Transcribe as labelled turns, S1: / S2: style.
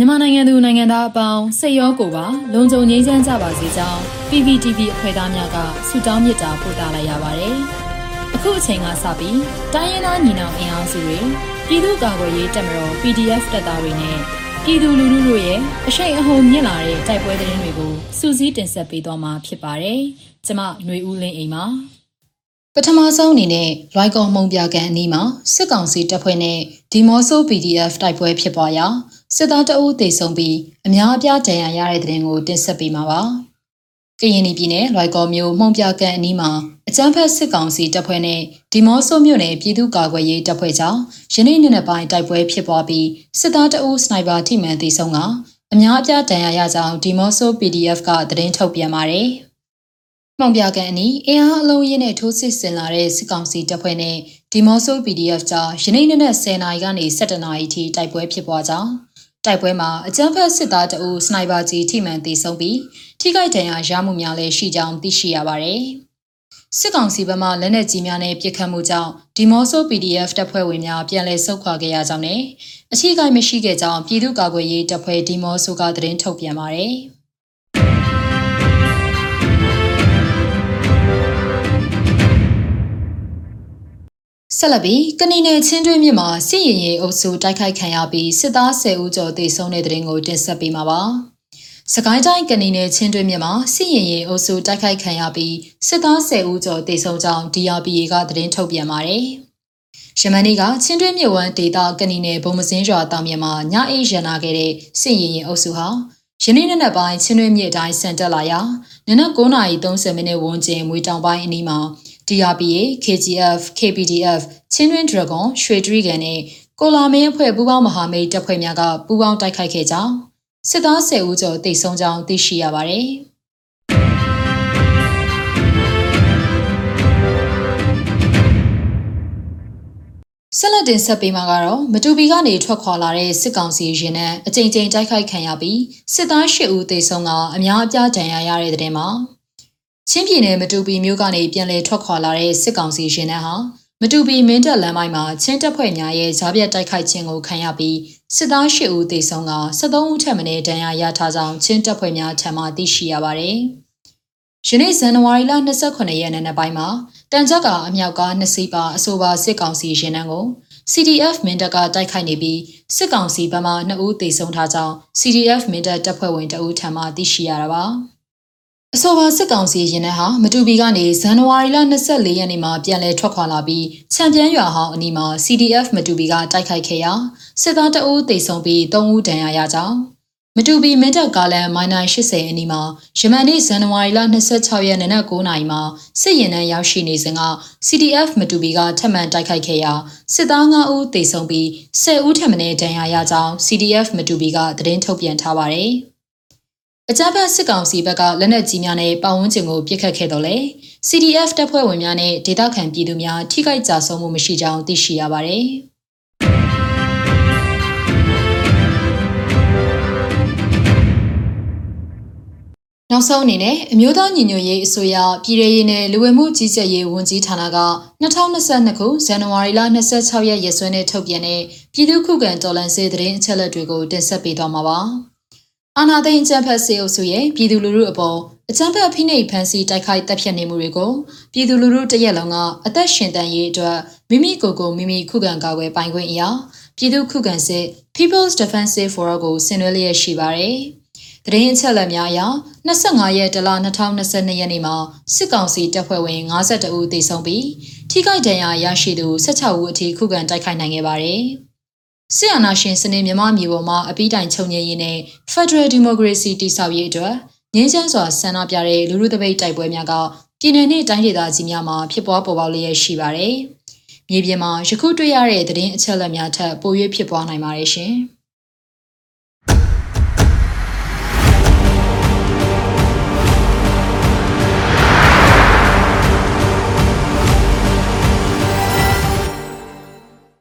S1: မြန်မာနိုင်ငံသူနိုင်ငံသားအပေါင်းစိတ်ရောကိုယ်ပါလုံခြုံငြိမ်းချမ်းကြပါစေကြောင်း PPTV အဖွဲ့သားများကဆုတောင်းမေတ္တာပို့သလိုက်ရပါတယ်။အခုအချိန်ကစပြီးတိုင်းရင်းသားညီနောင်အင်အားစုတွေပြည်သူ့ကာကွယ်ရေးတပ်မတော် PDF တပ်သားတွေနဲ့ပြည်သူလူထုတို့ရဲ့အရှိန်အဟုန်မြင့်လာတဲ့တိုက်ပွဲသတင်းတွေကိုစူးစီးတင်ဆက်ပေးသွားမှာဖြစ်ပါတယ်။ကျမຫນွေဦးလင်းအိမ်ပါ။ပထမဆုံးအနေနဲ့လွိုင်ကော်မုံပြကန်အနီးမှာစစ်ကောင်စီတပ်ဖွဲ့နဲ့ဒီမော့ဆို PDF တိုက်ပွဲဖြစ်ပွားရာ စစ်သားတအုပ်တေဆုံးပြီးအများအပြားဒဏ်ရာရတဲ့တဲ့ရင်ကိုတင်ဆက်ပေးမှာပါ။ကရင်ပြည်နယ်လွိုင်ကော်မြို့မှုံပြကန်အနီးမှာအကြမ်းဖက်စစ်ကောင်စီတပ်ဖွဲ့နဲ့ဒီမော့ဆိုမြို့နယ်ပြည်သူ့ကာကွယ်ရေးတပ်ဖွဲ့ကြောင့်ယနေ့နေ့နဲ့ပိုင်းတိုက်ပွဲဖြစ်ပွားပြီးစစ်သားတအုပ်စနိုက်ပါထိမှန်တေဆုံးကအများအပြားဒဏ်ရာရကြောင်းဒီမော့ဆို PDF ကသတင်းထုတ်ပြန်ပါတယ်။မှောင်ပြကန်အနီးအင်အားအလုံးရင်းနဲ့ထိုးစစ်ဆင်လာတဲ့စစ်ကောင်စီတပ်ဖွဲ့နဲ့ဒီမော့ဆို PDF ကြားယနေ့နေ့နဲ့10နာရီကနေ17နာရီထိတိုက်ပွဲဖြစ်ပွားကြောင်း တိုက်ပွဲမှာအကြမ်းဖက်စစ်သားတအုပ်စနိုက်ပါကြီးထိမှန်သေဆုံးပြီးထိခိုက်ဒဏ်ရာရမှုများလည်းရှိကြောင်းသိရှိရပါတယ်။စစ်ကောင်စီဘက်မှလက်နက်ကြီးများနဲ့ပစ်ခတ်မှုကြောင့်ဒီမော့ဆို PDF တပ်ဖွဲ့ဝင်များပြန်လည်ဆုတ်ခွာခဲ့ရကြောင်းနဲ့အထူးကိမရှိခဲ့ကြောင်းပြည်သူ့ကာကွယ်ရေးတပ်ဖွဲ့ဒီမော့ဆိုကသတင်းထုတ်ပြန်ပါတယ်။ ဆက်လက်ပြီးကဏီနယ်ချင်းတွင်းမြစ်မှာစစ်ရင်ရင်အုပ်စုတိုက်ခိုက်ခံရပြီးစစ်သား10ဦးကျော်သေဆုံးတဲ့တဲ့ရင်ကိုတင်ဆက်ပေးမှာပါ။စကိုင်းတိုင်းကဏီနယ်ချင်းတွင်းမြစ်မှာစစ်ရင်ရင်အုပ်စုတိုက်ခိုက်ခံရပြီးစစ်သား10ဦးကျော်သေဆုံးကြောင်း DRPA ကသတင်းထုတ်ပြန်ပါတယ်။ယမန်နေ့ကချင်းတွင်းမြစ်ဝမ်းဒေသကဏီနယ်ဘုံမစင်းရွာတောင်မြစ်မှာညအိရနာခဲ့တဲ့စစ်ရင်ရင်အုပ်စုဟာယနေ့နေ့နက်ပိုင်းချင်းတွင်းမြစ်အတိုင်းဆန်တက်လာရာနနက်9:30မိနစ်ဝန်းကျင်မွေတောင်ပိုင်းအနီးမှာ DRPA, KGF, KPDF, ချင်းတွင်း Dragon, ရွှေတရီကန်နဲ့ကိုလာမင်းအဖွဲ့ပူးပေါင်းမဟာမိတ်တပ်ဖွဲ့များကပူးပေါင်းတိုက်ခိုက်ခဲ့ကြောင်းစစ်သား10ဦးကျော်တိတ်ဆုံးကြောင်းသိရှိရပါတယ်။ဆက်လက်တင်ဆက်ပေးမှာကတော့မတူပီကနေထွက်ခွာလာတဲ့စစ်ကောင်စီရင်နဲ့အကြိမ်ကြိမ်တိုက်ခိုက်ခံရပြီးစစ်သား၈ဦးသေဆုံးကအများအပြားဒဏ်ရာရတဲ့တဲ့မှာ ချင်းပြည်နယ်မတူပီမြို့ကနေပြန်လည်ထွက်ခွာလာတဲ့စစ်ကောင်စီရှင်နှန်းဟာမတူပီမင်းတပ်လမ်းပိုင်းမှာချင်းတပ်ဖွဲ့များရဲ့ဂျားပြတ်တိုက်ခိုက်ခြင်းကိုခံရပြီးစစ်သား၈ဦးသေဆုံးက73ဦးထက်မနည်းဒဏ်ရာရထားကြောင်းချင်းတပ်ဖွဲ့များထံမှသိရှိရပါတယ်။ယနေ့ဇန်နဝါရီလ28ရက်နေ့နေ့ပိုင်းမှာတန်ကြပ်ကအမြောက်ကားနှစ်စီးပါအဆိုပါစစ်ကောင်စီရှင်နှန်းကို CDF မင်းတပ်ကတိုက်ခိုက်နေပြီးစစ်ကောင်စီဘက်မှ2ဦးသေဆုံးထားကြောင်း CDF မင်းတပ်တပ်ဖွဲ့ဝင်တအူးထံမှသိရှိရတာပါ။ အဆိုပါစစ်ကောင်စီရင်နှန်းဟာမတူပီကနေဇန်နဝါရီလ24ရက်နေ့မှာပြန်လည်ထွက်ခွာလာပြီးချန်ပီယံရွာဟောင်းအနီးမှာ CDF မတူပီကတိုက်ခိုက်ခဲ့ရာစစ်သားတအုပ်သေဆုံးပြီး3ဦးဒဏ်ရာရကြောင်းမတူပီမင်းတပ်ကားလန်မိုင်နိုင်80အနီးမှာယမန်နေ့ဇန်နဝါရီလ26ရက်နေ့နက်9:00နာရီမှာစစ်ရင်နှန်းရောက်ရှိနေစဉ်က CDF မတူပီကထပ်မံတိုက်ခိုက်ခဲ့ရာစစ်သား9ဦးသေဆုံးပြီး10ဦးထပ်မံဒဏ်ရာရကြောင်း CDF မတူပီကသတင်းထုတ်ပြန်ထားပါတယ်။ အကြမ်းဖက်စစ်ကောင်စီဘက်ကလက်နက်ကြီးများနဲ့ပတ်ဝန်းကျင်ကိုပစ်ခတ်ခဲ့တော့လေ CDF တပ်ဖွဲ့ဝင်များနဲ့ဒေသခံပြည်သူများထိခိုက်ကြဆုံးမှုမရှိကြောင်းသိရှိရပါတယ်။နောက်ဆုံးအနေနဲ့အမျိုးသားညီညွတ်ရေးအစိုးရပြည်ထရေးနဲ့လူဝင်မှုကြီးကြပ်ရေးဝန်ကြီးဌာနက2022ခုဇန်နဝါရီလ26ရက်ရက်စွဲနဲ့ထုတ်ပြန်တဲ့ပြည်သူ့ခုခံတော်လှန်ရေးသတင်းအချက်အလက်တွေကိုတင်ဆက်ပေးသွားမှာပါ။ အာနာသိန်းအကြမ်းဖက်စေအုပ်စုရဲ့ပြည်သူလူထုအပေါ်အကြမ်းဖက်ဖိနှိပ်ဖန်ဆီးတိုက်ခိုက်တပ်ဖြတ်နေမှုတွေကိုပြည်သူလူထုတရက်လုံးကအသက်ရှင်တန်ရေးအတွက်မိမိကိုယ်ကိုမိမိခုခံကာကွယ်ပိုင်ခွင့်အရာပြည်သူခုခံစစ် People's Defensive Forum ကိုဆင်နွှဲလျက်ရှိပါတယ်။တရင်အချက်လက်များအရ25ရက်တလ2022ရက်နေ့မှာစစ်ကောင်စီတပ်ဖွဲ့ဝင်52ဦးသေဆုံးပြီးထိခိုက်ဒဏ်ရာရရှိသူ16ဦးအထိခုခံတိုက်ခိုက်နိုင်ခဲ့ပါတယ်။ ဆီယနာရှင်စနစ်မြမမျိုးပေါ်မှာအပိတိုင်ချုပ်ငြိမ်းရေးနဲ့ Federal Democracy တည်ဆောက်ရေးအတွက်ငြင်းချမ်းစွာဆန္ဒပြတဲ့လူလူတပိတ်တိုက်ပွဲများကပြည်내နဲ့တိုင်းဒေသကြီးများမှာဖြစ်ပွားပေါ်ပေါက်လျက်ရှိပါတယ်။မြေပြင်မှာယခုတွေ့ရတဲ့သတင်းအချက်အလက်များထက်ပို၍ဖြစ်ပွားနိုင်ပါတယ်ရှင်။